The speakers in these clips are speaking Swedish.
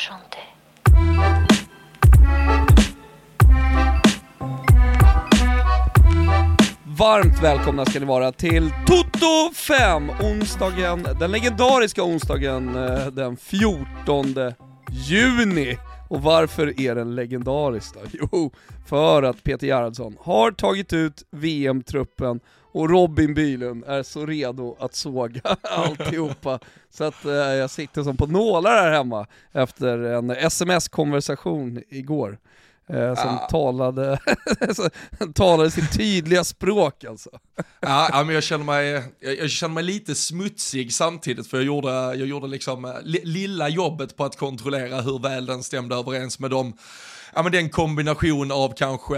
chanter. Varmt välkomna ska ni vara till Toto 5, onsdagen, den legendariska onsdagen eh, den 14 juni. Och varför är den legendarisk då? Jo, för att Peter Gerhardsson har tagit ut VM-truppen och Robin Bylund är så redo att såga alltihopa. Så att eh, jag sitter som på nålar här hemma efter en sms-konversation igår. Eh, som Ah. talade, talade sitt tydliga språk alltså. Ja, ja, men jag känner, mig, jag, jag känner mig lite smutsig samtidigt för jag gjorde, jag gjorde liksom eh, li, lilla jobbet på att kontrollera hur väl den stämde överens med dem. Ja, men den kombination av kanske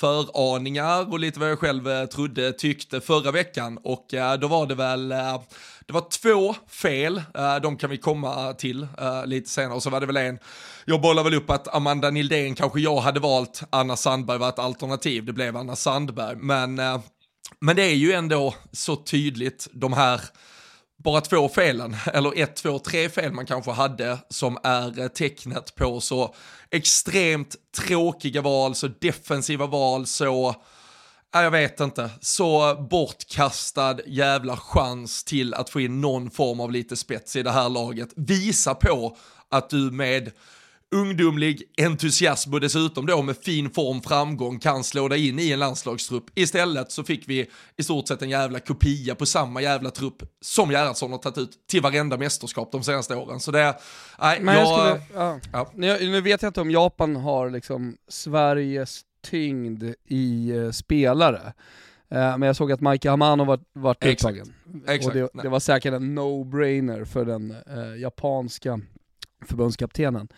föraningar och lite vad jag själv eh, trodde, tyckte förra veckan. Och eh, då var det väl, eh, det var två fel, de kan vi komma till lite senare. Och så var det väl en, jag bollar väl upp att Amanda Nildén kanske jag hade valt, Anna Sandberg var ett alternativ, det blev Anna Sandberg. Men men det är ju ändå så tydligt de här bara två felen, eller ett, två, tre fel man kanske hade som är eh, tecknet på så extremt tråkiga val, så defensiva val, så Ja, jag vet inte, så bortkastad jävla chans till att få in någon form av lite spets i det här laget. Visa på att du med ungdomlig entusiasm och dessutom då med fin form framgång kan slå dig in i en landslagstrupp. Istället så fick vi i stort sett en jävla kopia på samma jävla trupp som Gerhardsson har tagit ut till varenda mästerskap de senaste åren. Så det, nej, Men jag jag, skulle, ja. ja. Nu, nu vet jag inte om Japan har liksom Sveriges tyngd i eh, spelare. Eh, men jag såg att Maika Hamano var, Exakt. uttagen. Exakt. Och det, det var säkert en no-brainer för den eh, japanska förbundskaptenen.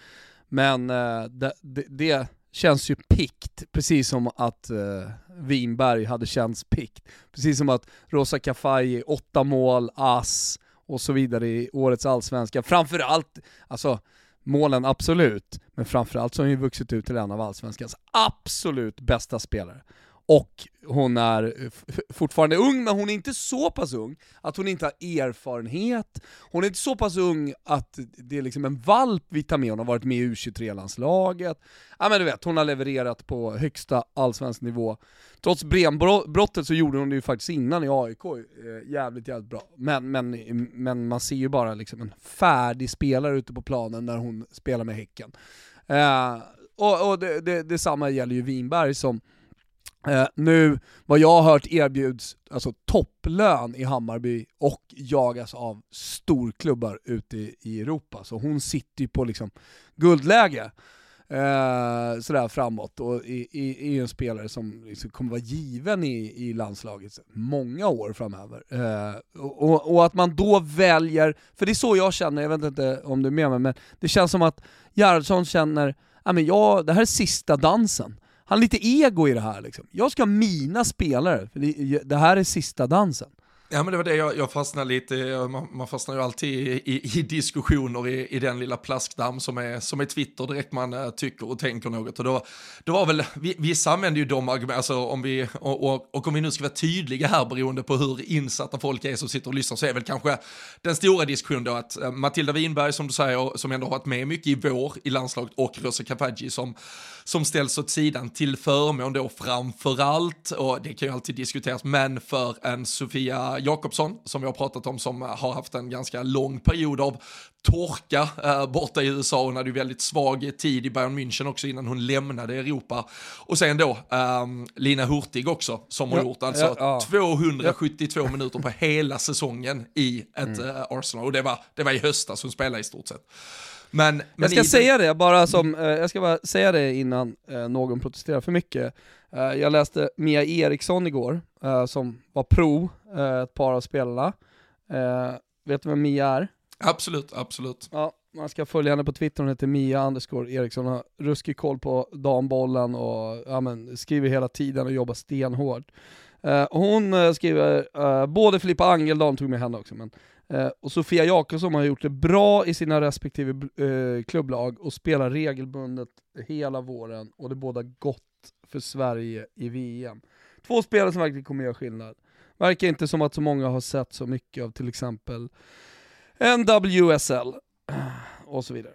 Men eh, det, det, det känns ju pikt, precis som att eh, Winberg hade känts pikt. Precis som att Rosa Kafaji, åtta mål, ass och så vidare i årets allsvenska. Framförallt, alltså målen absolut, men framförallt så har han ju vuxit ut till en av allsvenskans absolut bästa spelare. Och hon är fortfarande ung, men hon är inte så pass ung att hon inte har erfarenhet. Hon är inte så pass ung att det är liksom en valp vi tar med, hon har varit med i U23-landslaget. Ja men du vet, hon har levererat på högsta allsvensk nivå. Trots brembrottet så gjorde hon det ju faktiskt innan i AIK, eh, jävligt jävligt bra. Men, men, men man ser ju bara liksom en färdig spelare ute på planen när hon spelar med Häcken. Eh, och och det, det, detsamma gäller ju Winberg som Eh, nu, vad jag har hört erbjuds alltså topplön i Hammarby och jagas av storklubbar ute i, i Europa. Så hon sitter ju på liksom guldläge eh, sådär framåt och är, ju en spelare som liksom kommer vara given i, i landslaget många år framöver. Eh, och, och, och att man då väljer, för det är så jag känner, jag vet inte om du är med mig, men det känns som att Gerhardsson känner, ja men jag, det här är sista dansen. Han har lite ego i det här liksom. Jag ska ha mina spelare, för det, det här är sista dansen. Ja men det var det jag, jag fastnade lite, man, man fastnar ju alltid i, i, i diskussioner i, i den lilla plaskdamm som är, som är Twitter direkt man äh, tycker och tänker något. Och då, då var väl, vi, vissa använder ju de argument, alltså om vi, och, och, och om vi nu ska vara tydliga här beroende på hur insatta folk är som sitter och lyssnar så är väl kanske den stora diskussionen då att äh, Matilda Winberg som du säger, som ändå har varit med mycket i vår i landslaget och Rosa Kafaji som, som ställs åt sidan till förmån då framförallt, och det kan ju alltid diskuteras, men för en Sofia Jakobsson som vi har pratat om som har haft en ganska lång period av torka eh, borta i USA. Hon hade ju väldigt svag tid i Bayern München också innan hon lämnade Europa. Och sen då ehm, Lina Hurtig också som har Ja, gjort alltså ja, ja. 272 minuter på hela säsongen i ett Mm. eh, Arsenal. Och det var, det var i höstas hon spelade i stort sett. Men, men Jag ska i- säga det, bara som, eh, jag ska bara säga det innan eh, någon protesterar för mycket. Eh, jag läste Mia Eriksson igår, eh, som var pro, eh, ett par av spelarna. Eh, vet du vem Mia är? Absolut, absolut. Ja, man ska följa henne på Twitter, hon heter Mia underscore Eriksson, har ruskig koll på dambollen och ja, men, skriver hela tiden och jobbar stenhårt. Hon skriver, både Filippa Angeldal tog med henne också, men, eh, och Sofia Jakobsson har gjort det bra i sina respektive eh, klubblag och spelar regelbundet hela våren och det båda gott för Sverige i VM. Två spelare som verkligen kommer göra skillnad. Verkar inte som att så många har sett så mycket av till exempel NWSL och så vidare.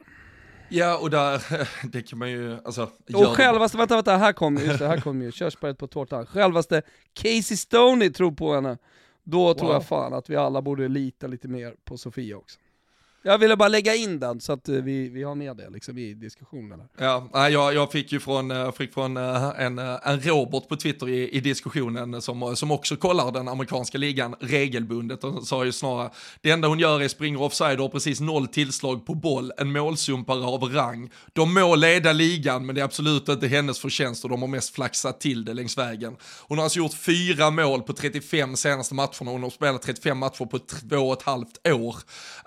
Ja, och där, det kan man ju, alltså. Och självaste, vänta, vänta, här kommer just det, här kommer ju körsbäret på tårtan. Självaste Casey Stoney tror på henne. Då wow. tror jag fan att vi alla borde lita lite mer på Sofia också. Jag ville bara lägga in den så att eh, vi, vi har med det liksom, i diskussionen. Ja, jag, jag fick ju från, eh, fick från eh, en, en Robert på Twitter i, i diskussionen som, som också kollar den amerikanska ligan regelbundet och sa ju snarare det enda hon gör är springer offside och har precis noll tillslag på boll, en målsumpare av rang. De må leda ligan men det är absolut inte hennes förtjänst och de har mest flaxat till det längs vägen. Hon har alltså gjort fyra mål på 35 senaste matcherna, hon har spelat 35 matcher på två och ett halvt år.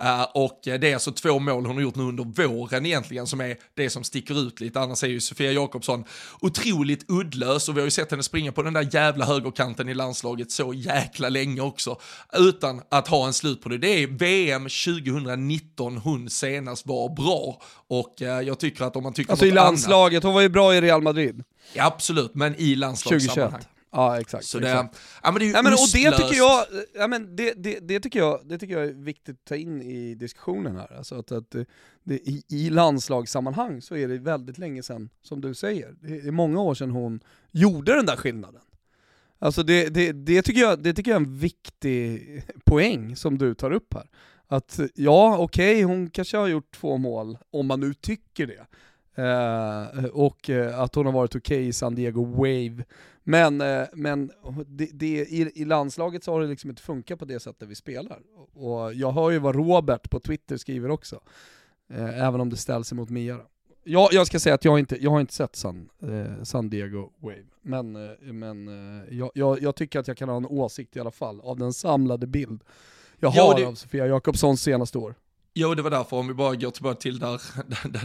Uh, och det är alltså två mål hon har gjort nu under våren egentligen som är det som sticker ut lite. Annars är ju Sofia Jakobsson otroligt uddlös och vi har ju sett henne springa på den där jävla högerkanten i landslaget så jäkla länge också. Utan att ha en slut på det. Det är VM 2019 hon senast var bra. Och eh, jag tycker att om man tycker Alltså i landslaget, annat, hon var ju bra i Real Madrid. Ja, absolut, men i landslagssammanhang. 2021. Ja exakt. Så exakt. Det, ja, men det är ju ja, men, och det tycker jag, ja, men det, det, det, tycker jag, det tycker jag är viktigt att ta in i diskussionen här. Alltså att, att det, i, i landslagssammanhang så är det väldigt länge sedan, som du säger, det är många år sedan hon gjorde den där skillnaden. Alltså det, det, det, tycker jag, det tycker jag är en viktig poäng som du tar upp här. Att ja, okej, okay, hon kanske har gjort två mål, om man nu tycker det. Uh, och uh, att hon har varit okej okay i San Diego Wave. Men, uh, men det, det, i, i, landslaget så har det liksom inte funkat på det sättet vi spelar. Och jag hör ju vad Robert på Twitter skriver också, även om det ställs emot Mia. Jag, jag ska säga att jag inte, jag har inte sett San, San Diego Wave, men, men jag, jag, jag, tycker att jag kan ha en åsikt i alla fall av den samlade bild jag har ja, det... av Sofia Jakobssons senaste år. Jo, det var därför, om vi bara går tillbaka till där,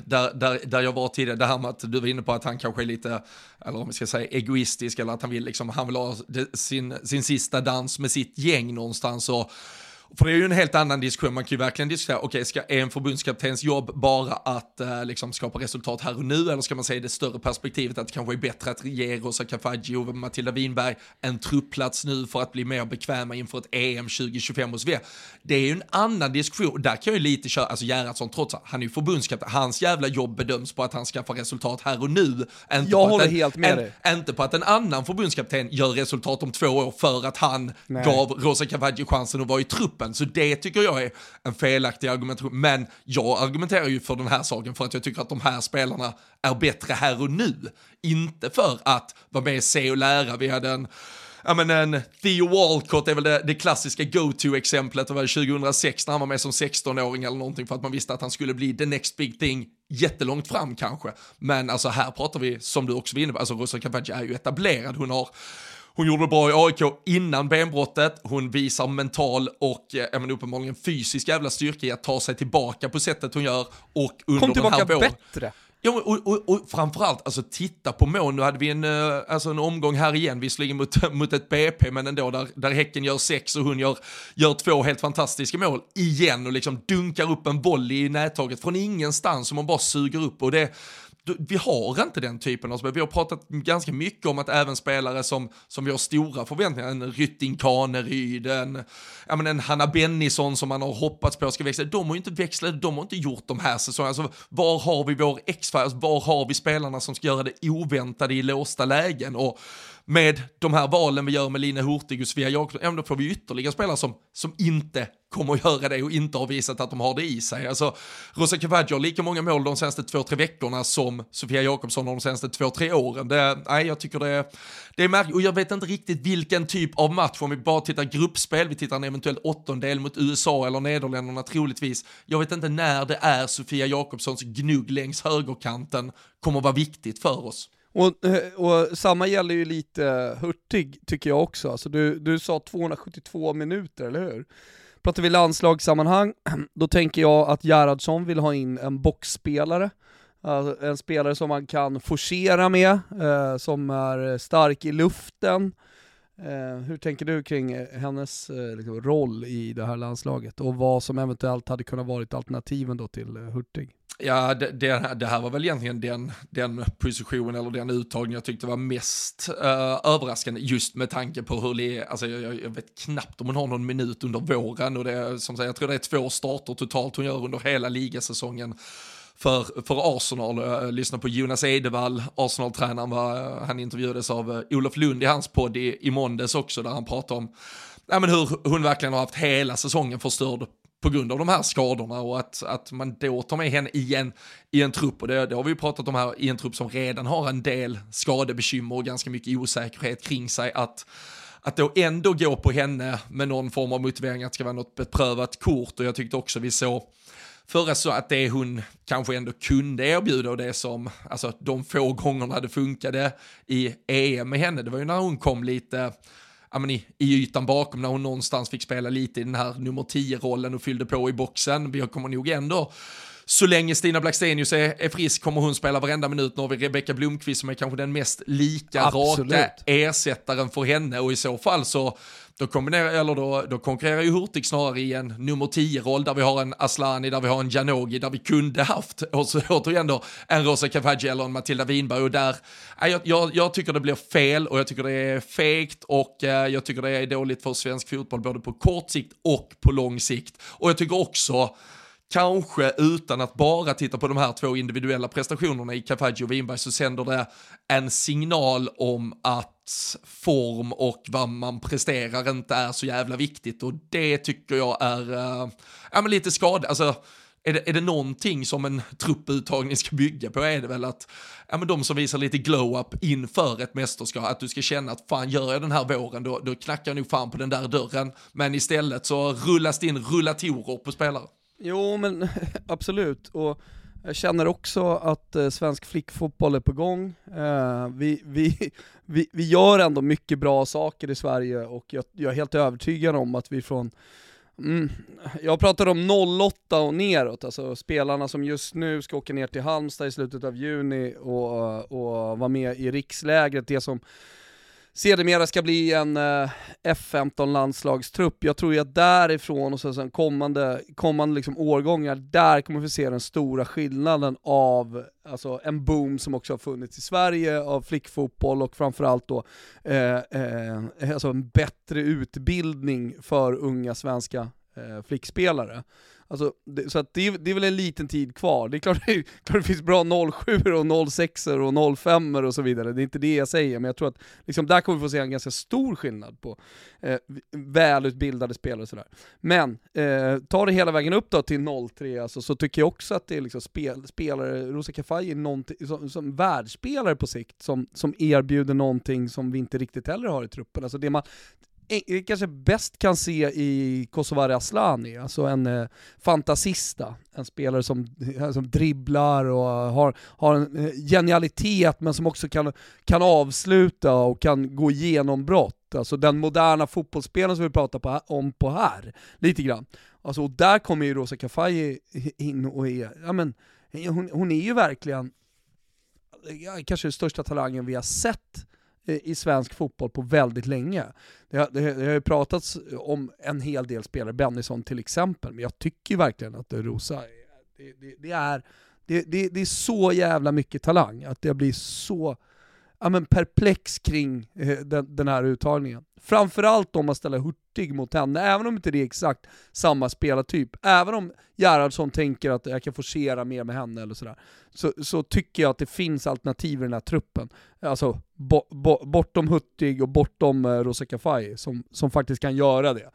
där, där, där jag var tidigare, det här med att du var inne på att han kanske är lite, eller om vi ska säga egoistisk, eller att han vill liksom, han vill ha sin, sin sista dans med sitt gäng någonstans. Och för det är ju en helt annan diskussion, man kan ju verkligen diskutera, okej, okay, ska en förbundskaptens jobb bara att uh, liksom skapa resultat här och nu, eller ska man säga det större perspektivet att det kanske är bättre att ge Rosa Kafaji och Matilda Winberg en truppplats nu för att bli mer bekväma inför ett EM 2025 hos V. Det är ju en annan diskussion, där kan jag ju lite köra, alltså Gerhardsson trots att han är ju förbundskapten, hans jävla jobb bedöms på att han skaffar resultat här och nu. Inte jag håller en, helt med en, dig. Inte på att en annan förbundskapten gör resultat om två år för att han Nej. gav Rosa Kafaji chansen att vara i trupp gruppen. Så det tycker jag är en felaktig argumentation. Men jag argumenterar ju för den här saken för att jag tycker att de här spelarna är bättre här och nu. Inte för att vara med, se och lära. Vi hade en ja men en Theo Walcott är väl det, det klassiska go-to-exemplet, det var 2006 när han var med som 16-åring eller någonting för att man visste att han skulle bli the next big thing jättelångt fram kanske. Men alltså här pratar vi, som du också var inne på, alltså Rosa Cavaggi är ju etablerad, hon har hon gjorde det bra i AIK innan benbrottet, hon visar mental och eh, men uppenbarligen fysisk jävla styrka i att ta sig tillbaka på sättet hon gör och under Kom tillbaka den här bättre. Ja, och, och, och framförallt, alltså titta på mål. Nu hade vi en, uh, alltså en omgång här igen, visserligen mot, mot ett BP, men ändå där, där Häcken gör sex och hon gör, gör två helt fantastiska mål igen och liksom dunkar upp en boll i nättaget från ingenstans som man bara suger upp. Och det, vi har inte den typen av spel. Vi har pratat ganska mycket om att även spelare som, som vi har stora förväntningar, en Rytting Kaneryd, en, ja, men en Hanna Bennison som man har hoppats på ska växla, de har ju inte växlat, de har inte gjort de här säsongerna. Alltså, var har vi vår X-Files, alltså, var har vi spelarna som ska göra det oväntade i låsta lägen? Och med de här valen vi gör med Line Hurtig och Svea Jakobsson, ja, då får vi ytterligare spelare som, som inte kommer att göra det och inte har visat att de har det i sig. Alltså, Rosa Cavaggio har lika många mål de senaste två, tre veckorna som Sofia Jakobsson har de senaste två, tre åren. Det, nej, jag tycker det, det är märkligt och jag vet inte riktigt vilken typ av match, om vi bara tittar gruppspel, vi tittar en eventuell åttondel mot USA eller Nederländerna troligtvis. Jag vet inte när det är Sofia Jakobssons gnugg längs högerkanten kommer att vara viktigt för oss. Och, eh, och, samma gäller ju lite Hurtig tycker jag också. Alltså du, du sa 272 minuter, eller hur? Pratar vi landslagssammanhang, då tänker jag att Gerhardsson vill ha in en boxspelare. Alltså en spelare som man kan forcera med, eh, som är stark i luften. Eh, hur tänker du kring hennes eh, liksom, roll i det här landslaget och vad som eventuellt hade kunnat varit alternativen då till eh, Hurtig? Ja, det, det, det, här var väl egentligen den, den position eller den uttagning jag tyckte var mest uh, överraskande just med tanke på hur det alltså jag, jag, vet knappt om hon har någon minut under våren och det är som sagt, jag tror det är två starter totalt hon gör under hela ligasäsongen för, för Arsenal. Eh, jag lyssnade på Jonas Edevall, Arsenal-tränaren, eh, han intervjuades av Olof Lund i hans podd i, i måndags också, där han pratade om ja, men hur hon verkligen har haft hela säsongen förstörd på grund av de här skadorna och att, att man då tar med henne igen i en trupp, och det, det har vi ju pratat om här, i en trupp som redan har en del skadebekymmer och ganska mycket osäkerhet kring sig, att att då ändå gå på henne med någon form av motivering att det ska vara något beprövat kort. Och jag tyckte också vi såg förra så att det hon kanske ändå kunde erbjuda och det som, alltså de få gångerna det funkade i EM med henne, det var ju när hon kom lite, ja, men i, i ytan bakom när hon någonstans fick spela lite i den här nummer 10-rollen och fyllde på i boxen. Vi kommer nog ändå så länge Stina Blackstenius är, är frisk kommer hon spela varenda minut. Nu har vi Rebecka Blomqvist som är kanske den mest lika Absolut. raka ersättaren för henne och i så fall så då, kombinerar, eller då, då konkurrerar ju Hurtig snarare i en nummer 10-roll där vi har en Aslani, där vi har en Janogi, där vi kunde haft och så återigen då en Rosa Cavaggi eller en Matilda Winberg och där, jag, jag, jag, tycker det blir fel och jag tycker det är fegt och eh, jag tycker det är dåligt för svensk fotboll både på kort sikt och på lång sikt. Och jag tycker också kanske utan att bara titta på de här två individuella prestationerna i Kafaji och Winberg så sänder det en signal om att form och vad man presterar inte är så jävla viktigt och det tycker jag är äh, ja, men lite skad. Alltså, är det, är det någonting som en trupputtagning ska bygga på är det väl att ja, men de som visar lite glow-up inför ett mästerskap, att du ska känna att fan gör jag den här våren då, då knackar jag nog fan på den där dörren. Men istället så rullas det in rullatorer på spelare. Jo men absolut, och jag känner också att eh, svensk flickfotboll är på gång. Eh, vi, vi, vi, vi gör ändå mycket bra saker i Sverige och jag, jag är helt övertygad om att vi från Mm. Jag pratar om 08 och neråt, alltså spelarna som just nu ska åka ner till Halmstad i slutet av juni och, och vara med i rikslägret, det som sedermera ska bli en eh, F15-landslagstrupp. Jag tror ju att därifrån och sen kommande, kommande liksom årgångar, där kommer vi se den stora skillnaden av alltså, en boom som också har funnits i Sverige av flickfotboll och framförallt då eh, eh, alltså en bättre utbildning för unga svenska eh, flickspelare. Alltså, det, så att det, det, är väl en liten tid kvar. Det är klart, det, är, klart det finns bra 07 och 06 och 05 och så vidare, det är inte det jag säger, men jag tror att liksom, där kommer vi få se en ganska stor skillnad på eh, välutbildade spelare och sådär. Men, eh, ta det hela vägen upp då till 03, alltså, så tycker jag också att det är liksom spel, spelare, Rosa Kafaji är som, som världsspelare på sikt, som, som erbjuder någonting som vi inte riktigt heller har i truppen. Alltså det man, kanske bäst kan se i Kosovare Asllani, alltså en eh, fantasista, en spelare som, eh, som dribblar och har, har en eh, genialitet men som också kan, kan avsluta och kan gå igenom brott. Alltså den moderna fotbollsspelaren som vi pratar på, om på här, lite grann. Alltså, och där kommer ju Rosa Kafaji in och är, ja men, hon, hon är ju verkligen kanske den största talangen vi har sett Eh, i svensk fotboll på väldigt länge. Det har, det, det har ju pratats om en hel del spelare, Bennison till exempel, men jag tycker verkligen att Rosa, det, det, det är, det, det, är så jävla mycket talang, att det blir så ja, men perplex kring eh, den, den, här uttagningen. Framförallt om man ställer Hurtig mot henne, även om inte det är exakt samma spelartyp. Även om Gerhardsson tänker att jag kan forcera mer med henne eller sådär, så, så tycker jag att det finns alternativ i den här truppen. Alltså bo, bo, bortom Hurtig och bortom eh, Rosa Kafaji, som, som faktiskt kan göra det.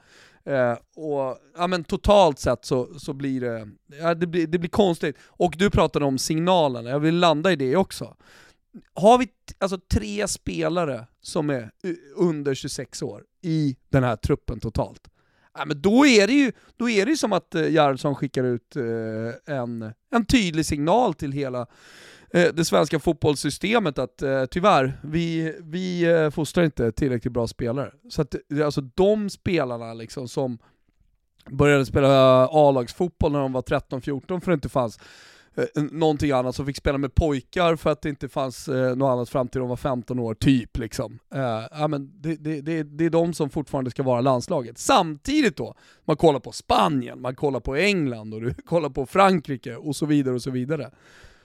Eh, och ja, men totalt sett så, så blir det, ja, det, blir, det blir konstigt. Och du pratade om signalerna, jag vill landa i det också har vi alltså tre spelare som är eh, under 26 år i den här truppen totalt, ja, men då är det ju då är det som att Gerhardsson skickar ut eh, en, en tydlig signal till hela eh, det svenska fotbollssystemet att tyvärr, vi, vi fostrar inte tillräckligt bra spelare. Så att alltså de spelarna liksom som började spela A-lagsfotboll när de var 13-14 för det inte fanns Eh, någonting annat, som fick spela med pojkar för att det inte fanns eh, något annat fram till de var 15 år, typ liksom. Eh, ja, men det, det, det, det är de som fortfarande ska vara landslaget. Samtidigt då, man kollar på Spanien, man kollar på England och du kollar på Frankrike och så vidare och så vidare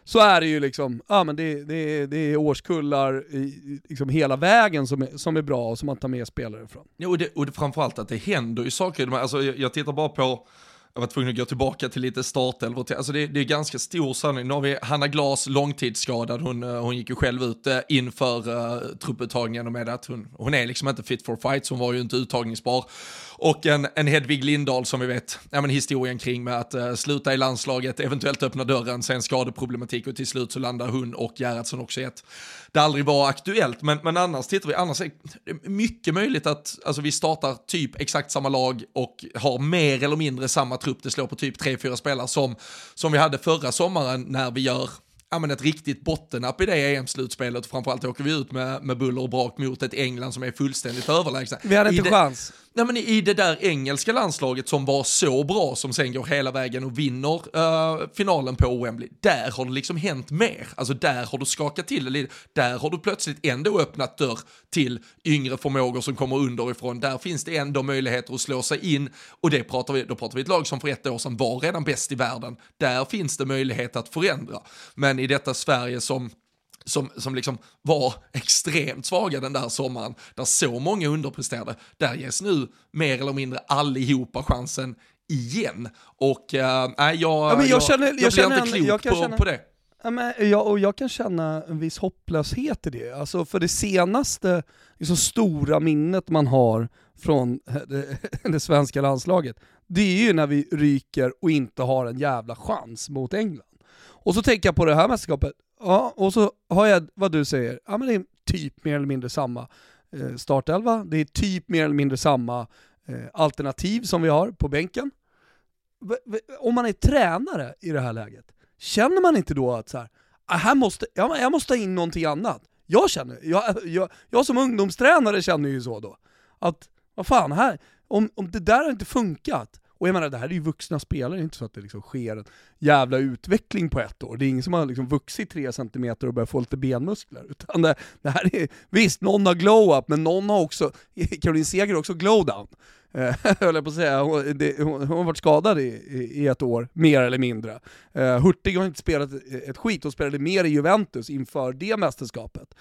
så är det ju liksom, ja men det, det, det är årskullar i, liksom hela vägen som är, som är bra och som man tar med spelare från. Ja, och, det, och det, framförallt att det händer ju saker, alltså, jag, jag tittar bara på jag var tvungen att gå tillbaka till lite startelvor. Alltså det, det är ganska stor sanning. Nu har vi Hanna Glas långtidsskadad. Hon, eh, hon gick ju själv ut eh, inför uh, trupputtagningen och med att hon, hon är liksom inte fit for fight, så hon var ju inte uttagningsbar. Och en, en Hedvig Lindahl som vi vet, ja men historien kring med att uh, sluta i landslaget, eventuellt öppna dörren, sen skadeproblematik och till slut så landar hon och Gerhardsson också i ett. Det aldrig var aktuellt, men, men annars tittar vi, annars är det mycket möjligt att alltså, vi startar typ exakt samma lag och har mer eller mindre samma trupp, det slår på typ 3-4 spelare som, som vi hade förra sommaren när vi gör ja, men ett riktigt bottennapp i det EM-slutspelet. Framförallt åker vi ut med, med buller och brak mot ett England som är fullständigt överlägsna. Vi hade inte I chans. Nej, men I det där engelska landslaget som var så bra, som sen går hela vägen och vinner uh, finalen på Wembley, där har det liksom hänt mer. Alltså där har du skakat till det lite. Där har du plötsligt ändå öppnat dörr till yngre förmågor som kommer underifrån. Där finns det ändå möjligheter att slå sig in och det pratar vi, då pratar vi ett lag som för ett år sedan var redan bäst i världen. Där finns det möjlighet att förändra. Men i detta Sverige som som, som liksom var extremt svaga den där sommaren, där så många underpresterade, där ges nu mer eller mindre allihopa chansen igen. Och äh, jag, ja, jag, jag, känner, jag, jag blir känner inte klok jag på, känna, på det. Ja, men jag, och jag kan känna en viss hopplöshet i det. Alltså för det senaste liksom, stora minnet man har från det, det svenska landslaget, det är ju när vi ryker och inte har en jävla chans mot England. Och så tänker jag på det här mästerskapet, Ja, och så har jag vad du säger, ja men det är typ mer eller mindre samma eh, startelva, det är typ mer eller mindre samma eh, alternativ som vi har på bänken. Om man är tränare i det här läget, känner man inte då att så här, ah, här måste, jag måste ha in någonting annat? Jag känner, jag, jag, jag som ungdomstränare känner ju så då, att vad fan, här, om, om det där har inte funkat, och jag menar, det här är ju vuxna spelare, det är inte så att det liksom sker en jävla utveckling på ett år. Det är ingen som har liksom vuxit tre centimeter och börjat få lite benmuskler. Utan det, det här är, visst, någon har glow-up, men någon har också, Caroline Seger har också glow-down. Eh, höll jag på att säga. Hon, det, hon, hon, har varit skadad i, i, i, ett år, mer eller mindre. Uh, Hurtig har inte spelat ett skit, hon spelade mer i Juventus inför det mästerskapet.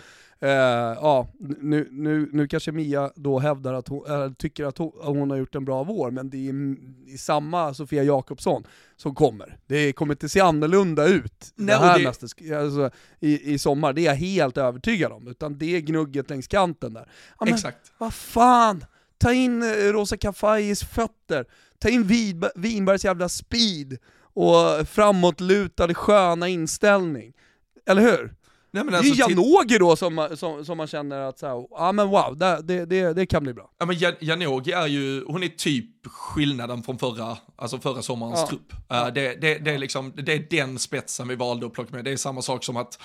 Uh, ja, nu, nu, nu kanske Mia då hävdar att hon, äh, tycker att hon, att hon, har gjort en bra vår, men det är i samma Sofia Jakobsson som kommer. Det kommer inte se annorlunda ut Nej, det här det... alltså, i, i sommar, det är jag helt övertygad om. Utan det är gnugget längs kanten där. Ja, men, Exakt. Vad fan! Ta in eh, Rosa Kafajis fötter, ta in Winbergs jävla speed och framåtlutade sköna inställning. Eller hur? Nej, men alltså, det är alltså, Janogy då som, som, som man känner att ja ah, men wow, det, det, det, kan bli bra. Ja men Janogy är ju, hon är typ skillnaden från förra, alltså förra sommarens ja. trupp. Uh, det, det, det, är liksom, det är den spetsen vi valde att plocka med. Det är samma sak som att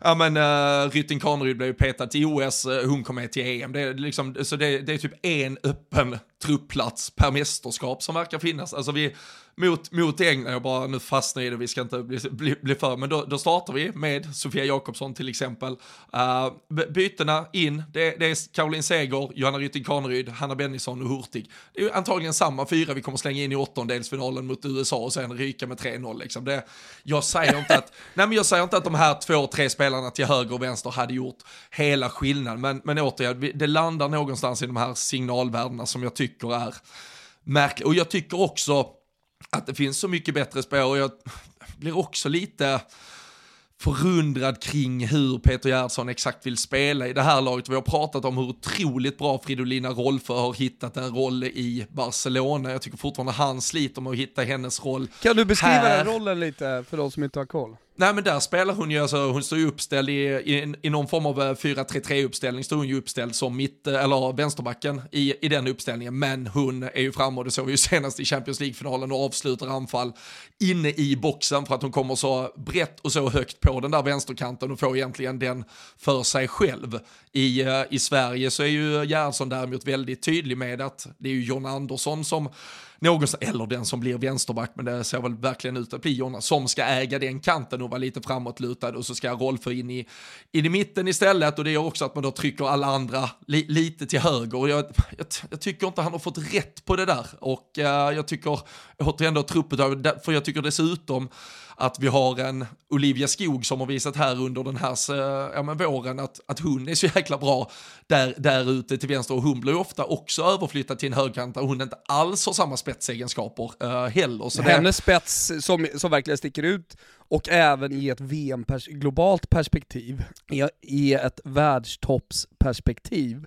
ja men uh, Rytting Kaneryd blev petad till OS, uh, hon kom med till EM. Det är, liksom, så det, det är typ en öppen truppplats per mästerskap som verkar finnas. Alltså vi, mot, mot England, jag bara nu fastnar i det, vi ska inte bli, bli, bli för, men då, då startar vi med Sofia Jakobsson till exempel. Uh, bytena in, det, det är Caroline Seger, Johanna Rytting Kaneryd, Hanna Bennison och Hurtig. Det är antagligen samma fyra vi kommer slänga in i åttondelsfinalen mot USA och sen ryka med 3-0 liksom. Det, jag säger inte att, nej men jag säger inte att de här två, tre spelarna till höger och vänster hade gjort hela skillnaden, men, men återigen, det landar någonstans i de här signalvärdena som jag tycker är märkliga. Och jag tycker också, att det finns så mycket bättre spår och jag blir också lite förundrad kring hur Peter Gerhardsson exakt vill spela i det här laget. Vi har pratat om hur otroligt bra Fridolina Rolfö har hittat en roll i Barcelona. Jag tycker fortfarande han sliter med att hitta hennes roll Kan du beskriva här. den rollen lite för de som inte har koll? Nej men där spelar hon ju, alltså, hon står ju uppställd i, i, i någon form av eh, 4-3-3 uppställning, står hon ju uppställd som mitt, eh, eller vänsterbacken i, i den uppställningen, men hon är ju framme och det såg vi ju senast i Champions League-finalen och avslutar anfall inne i boxen för att hon kommer så brett och så högt på den där vänsterkanten och får egentligen den för sig själv. I, eh, i Sverige så är ju Gerhardsson däremot väldigt tydlig med att det är ju John Andersson som någonstans, eller den som blir vänsterback, men det ser väl verkligen ut att bli Jonna, som ska äga den kanten och vara lite framåtlutad och så ska Rolfö in i, in i mitten istället. Och det gör också att man då trycker alla andra li, lite till höger. Och jag, jag, jag, tycker inte han har fått rätt på det där. Och uh, jag tycker återigen då truppet, för jag tycker dessutom att vi har en Olivia Skog som har visat här under den här eh, ja, men våren att, att hon är så jäkla bra där, där ute till vänster. Och hon blir ofta också överflyttad till en högkant där hon inte alls har samma spel spetsegenskaper uh, heller. Så Hennes det... spets som, som verkligen sticker ut, och även i ett VM -pers globalt perspektiv, i, i ett världstoppsperspektiv,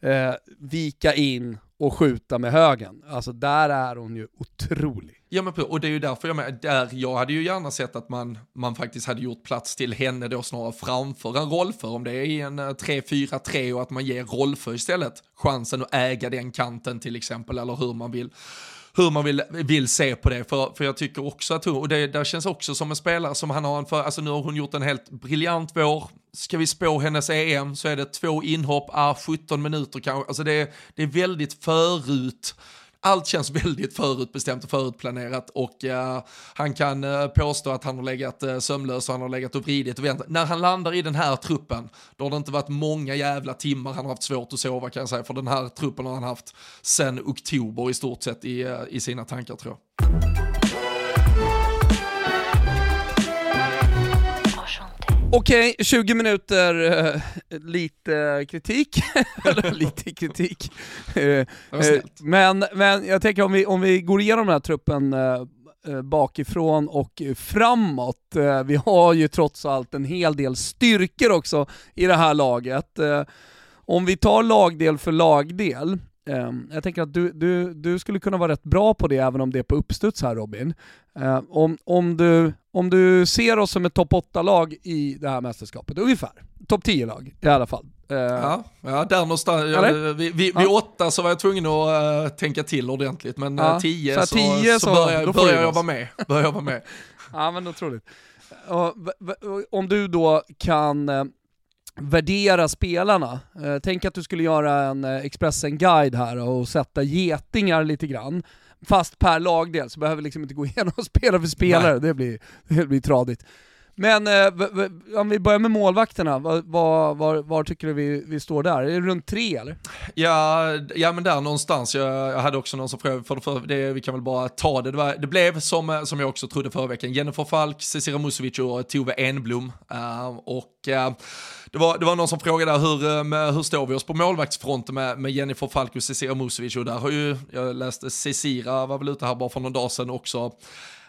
eh, vika in och skjuta med högen. Alltså där är hon ju otrolig. Ja men och det är ju därför jag med, där jag hade ju gärna sett att man, man faktiskt hade gjort plats till henne då snarare framför en rollför, om det är i en 3-4-3 eh, och att man ger rollför istället chansen att äga den kanten till exempel, eller hur man vill hur man vill, vill se på det. För, för jag tycker också att hon, och det där känns också som en spelare som han har en för, alltså nu har hon gjort en helt briljant vår. Ska vi spå hennes EM så är det två inhopp, ah, 17 minuter kanske, alltså det, det är väldigt förut allt känns väldigt förutbestämt och förutplanerat och eh, han kan eh, påstå att han har legat eh, sömnlös och han har legat och vridit och väntat. När han landar i den här truppen, då har det inte varit många jävla timmar han har haft svårt att sova kan jag säga, för den här truppen har han haft sen oktober i stort sett i, eh, i sina tankar tror jag. Okej, okay, 20 minuter, uh, lite kritik. lite kritik. Uh, men, men jag tänker om vi, om vi går igenom den här truppen uh, bakifrån och framåt. vi har ju trots allt en hel del styrkor också i det här laget. om vi tar lagdel för lagdel, Um, jag tänker att du, du, du skulle kunna vara rätt bra på det även om det är på uppstuds här Robin. Uh, om, om, du, om du ser oss som ett topp 8-lag i det här mästerskapet, ungefär. Topp 10-lag i alla fall. Uh, ja, ja, där någonstans. Ja, vid, vid, ja. åtta så var jag tvungen att uh, tänka till ordentligt, men ja, uh, tio så, så, så, så börjar, jag, börjar jag vara med. Börjar jag vara med. ja men otroligt. om du då kan eh, värdera spelarna. Eh, tänk att du skulle göra en eh, Expressen-guide här och sätta getingar lite grann. Fast per lagdel, så behöver vi liksom inte gå igenom spelare för spelare, det blir, det blir tradigt. Men eh, om vi börjar med målvakterna, var, var, var, var tycker du vi, vi, står där? Är det runt tre eller? Ja, ja men där någonstans. Jag, jag hade också någon som frågade, för, för det, vi kan väl bara ta det. Det, var, det blev som, som jag också trodde förra veckan, Jennifer Falk, Cecilia Musovic och Tove Enblom. Uh, och uh, det var, det var någon som frågade hur, eh, med, hur står vi oss på målvaktsfronten med, med Jennifer Falk och Cecilia Musovic? Och där har ju, jag läste Cecira var väl ute här bara för någon dag sedan också,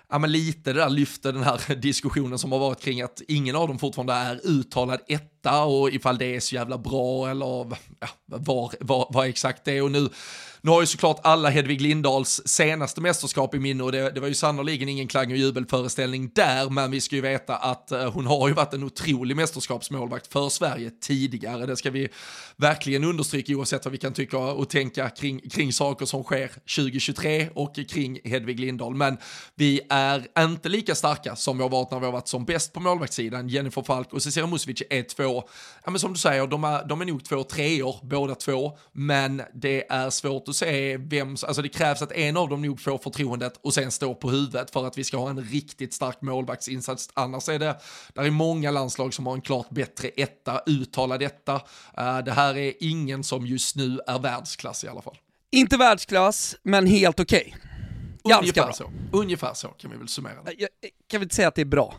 ja, men lite det där lyfte den här diskussionen som har varit kring att ingen av dem fortfarande är uttalad detta och ifall det är så jävla bra eller ja, var, var, var exakt det är. Och nu nu har ju såklart alla Hedvig Lindahls senaste mästerskap i minne och det, det var ju sannoliken ingen klang och jubelföreställning där, men vi ska ju veta att eh, hon har ju varit en otrolig mästerskapsmålvakt för Sverige tidigare. Det ska vi verkligen understryka oavsett vad vi kan tycka och tänka kring, kring saker som sker 2023 och kring Hedvig Lindahl. Men vi är inte lika starka som vi har varit när vi har varit som bäst på målvaktssidan. Jennifer Falk och Cecilia Musovic är två, ja men som du säger, de är, de är nog två treor båda två, men det är svårt att se vem, alltså det krävs att en av dem nog får förtroendet och sen står på huvudet för att vi ska ha en riktigt stark målvaktsinsats. Annars är det, där är många landslag som har en klart bättre etta, uttalad etta. Uh, eh, det här är ingen som just nu är världsklass i alla fall. Inte världsklass, men helt okej. Okay. Bra. Så. Ungefär så kan vi väl summera det. Jag kan vi inte säga att det är bra?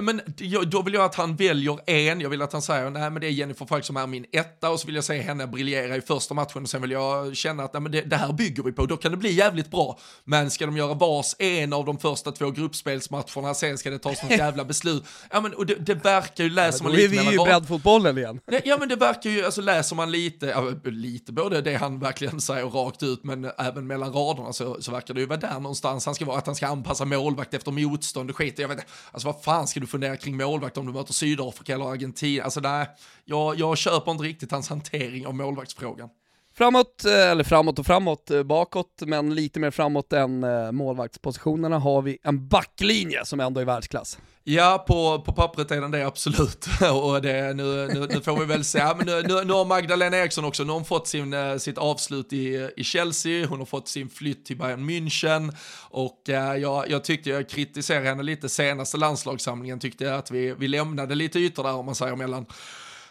men då vill jag att han väljer en, jag vill att han säger nej men det är Jennifer Falk som är min etta och så vill jag se henne briljera i första matchen och sen vill jag känna att nej, men det, det, här bygger vi på, då kan det bli jävligt bra. Men ska de göra vars en av de första två gruppspelsmatcherna, sen ska det tas något jävla beslut. Ja men och det, det verkar ju, läser man lite Då är vi ju i breddfotbollen igen. Ja men det verkar ju, alltså läser man lite, ja, lite både det han verkligen säger rakt ut men även mellan raderna så, så verkar det ju vara där någonstans han ska vara, att han ska anpassa målvakt efter motstånd och skit. Jag vet alltså vad fan ska du fundera kring målvakt om du möter Sydafrika eller Argentina? Alltså nej, jag, jag köper inte riktigt hans hantering av målvaktsfrågan. Framåt, eh, eller framåt och framåt, eh, bakåt, men lite mer framåt än eh, målvaktspositionerna har vi en backlinje som ändå är världsklass. Ja, på, på pappret är den det absolut. och det, nu, nu, nu får vi väl se. Ja, men nu, nu, nu har Magdalena Eriksson också, nu har hon fått sin, sitt avslut i, i Chelsea, hon har fått sin flytt till Bayern München och eh, jag, jag tyckte jag kritiserade henne lite senaste landslagssamlingen, tyckte jag att vi, vi lämnade lite ytor där om man säger mellan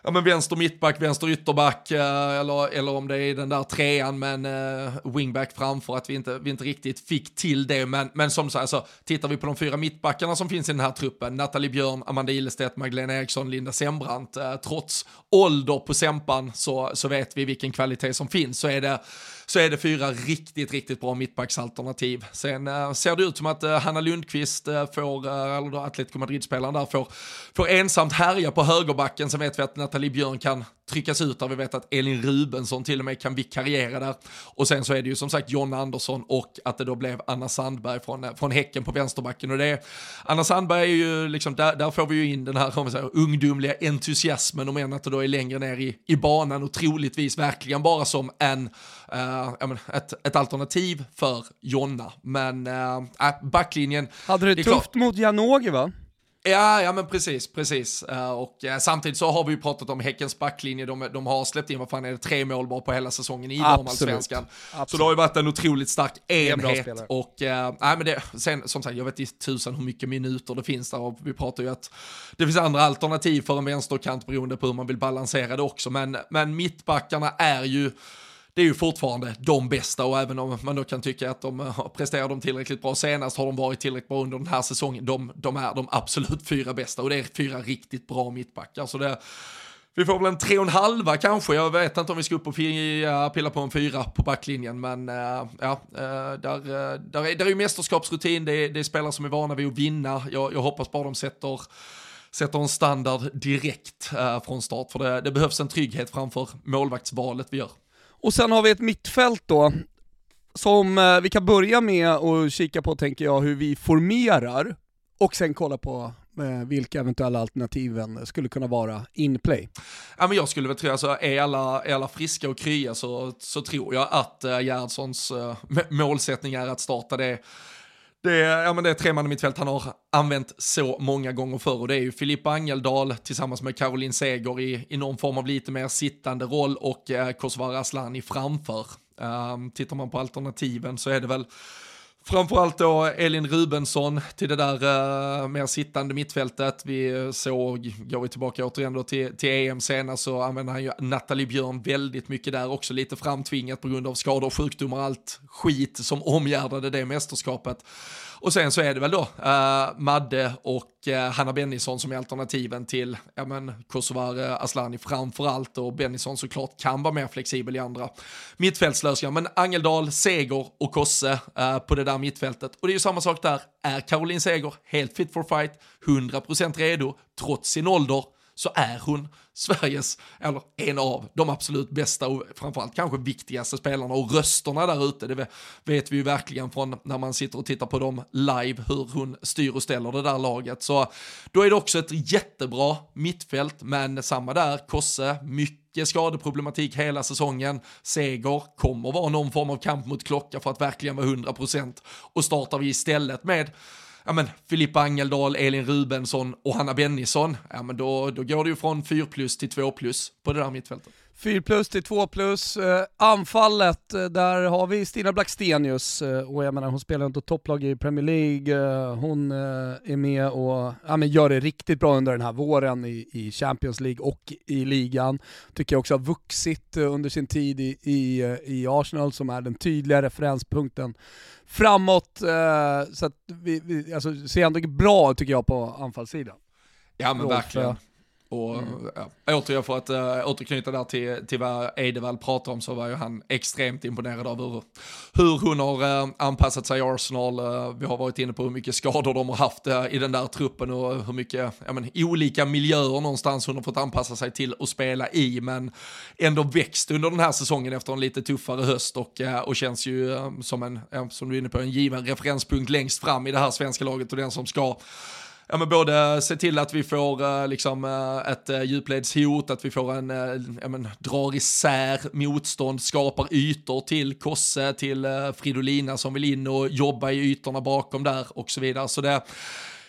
ja, men vänster mittback, vänster ytterback eh, eller, eller om det är den där trean med en eh, wingback framför att vi inte, vi inte riktigt fick till det. Men, men som sagt, alltså, tittar vi på de fyra mittbackarna som finns i den här truppen, Nathalie Björn, Amanda Ilestedt, Magdalena Eriksson, Linda Sembrant, eh, trots ålder på Sempan så, så vet vi vilken kvalitet som finns. Så är det så är det fyra riktigt, riktigt bra mittbacksalternativ. Sen äh, ser det ut som att äh, Hanna Lundqvist äh, får, äh, eller Atletico Madrid-spelaren där, får, får ensamt härja på högerbacken. Sen vet vi att Nathalie Björn kan tryckas ut där. Vi vet att Elin Rubensson till och med kan vikariera där. Och sen så är det ju som sagt Jonna Andersson och att det då blev Anna Sandberg från, från Häcken på vänsterbacken. Och det är, Anna Sandberg är ju liksom, där, där får vi ju in den här om säger, ungdomliga entusiasmen om än att det då är längre ner i, i banan och troligtvis verkligen bara som en, uh, men, ett, ett alternativ för Jonna. Men uh, backlinjen... Hade det, det tufft klart. mot Janogy va? Ja, ja men precis, precis. Uh, och uh, samtidigt så har vi ju pratat om Häckens backlinje, de, de har släppt in, vad fan är det, tre mål bara på hela säsongen i damallsvenskan. Så det har ju varit en otroligt stark enhet. Och nej, men det, sen som sagt, jag vet inte tusan hur mycket minuter det finns där och vi pratar ju att det finns andra alternativ för en vänsterkant beroende på hur man vill balansera det också. Men, men mittbackarna är ju det är ju fortfarande de bästa och även om man då kan tycka att de presterar de tillräckligt bra senast har de varit tillräckligt bra under den här säsongen. De, de är de absolut fyra bästa och det är fyra riktigt bra mittbackar. Så det, vi får väl en tre och en halva kanske. Jag vet inte om vi ska upp och pilla på en fyra på backlinjen, men uh, ja, uh, där, uh, där, är, där är ju mästerskapsrutin, det är, det är spelare som är vana vid att vinna. Jag, jag hoppas bara de sätter sätter en standard direkt uh, från start, för det, det behövs en trygghet framför målvaktsvalet vi gör. Och sen har vi ett mittfält då, som eh, vi kan börja med att kika på, tänker jag, hur vi formerar och sen kolla på eh, vilka eventuella alternativen skulle kunna vara in play. Ja, men jag skulle väl tro, alltså, är, alla, är alla friska och krya så, så tror jag att uh, Gerhardssons uh, målsättning är att starta det det är, ja, men det är tre man i mittfält han har använt så många gånger förr och det är ju Filippa Angeldal tillsammans med Caroline Seger i, i någon form av lite mer sittande roll och eh, Kosovare Asllani framför. Um, tittar man på alternativen så är det väl Framförallt då Elin Rubensson till det där uh, mer sittande mittfältet. Vi eh, såg, går vi tillbaka återigen då till, till EM senast så använde han ju Nathalie Björn väldigt mycket där också, lite framtvingat på grund av skador, och sjukdomar, allt skit som omgärdade det mästerskapet. Och sen så är det väl då uh, Madde och uh, Hanna Bennison som är alternativen till ja, men, Kosovare Aslani framförallt och Bennison såklart kan vara mer flexibel i andra mittfältslösningar. Men Angeldal, Seger och Kosse uh, på det där mittfältet. Och det är ju samma sak där. Är Caroline Seger helt fit for fight, 100% redo trots sin ålder? Så är hon Sveriges, eller en av de absolut bästa och framförallt kanske viktigaste spelarna och rösterna där ute. Det vet vi ju verkligen från när man sitter och tittar på dem live, hur hon styr och ställer det där laget. Så då är det också ett jättebra mittfält, men samma där, Kosse, mycket skadeproblematik hela säsongen. Seger kommer vara någon form av kamp mot klocka för att verkligen vara 100% och startar vi istället med ja men Filippa Angeldal, Elin Rubensson och Hanna Bennison, ja men då, då går det ju från 4 plus till 2 plus på det där mittfältet. 4 plus till 2 plus. Uh, anfallet, uh, där har vi Stina Blackstenius uh, och jag menar hon spelar inte topplag i Premier League, hon är med och ja, men gör det riktigt bra under den här våren i, i Champions League och i ligan. Tycker jag också har vuxit under sin tid i, i, i Arsenal som är den tydliga referenspunkten framåt. så att vi, vi alltså, ser ändå bra tycker jag på anfallssidan. Ja men Rolf, verkligen. Och mm. ja, återigen för att äh, återknyta där till, till vad Edevall pratar om så var ju han extremt imponerad av hur, hur hon har äh, anpassat sig i Arsenal. Äh, vi har varit inne på hur mycket skador de har haft äh, i den där truppen och hur mycket ja, men, olika miljöer någonstans hon har fått anpassa sig till att spela i. Men ändå växt under den här säsongen efter en lite tuffare höst och, och känns ju som en, som du är inne på, en given referenspunkt längst fram i det här svenska laget och den som ska ja, men både se till att vi får uh, liksom, uh, ett uh, djupledshot, att vi får en, uh, ja, men, drar isär motstånd, skapar ytor till Kosse, till uh, Fridolina som vill in och jobba i ytorna bakom där och så vidare. Så det,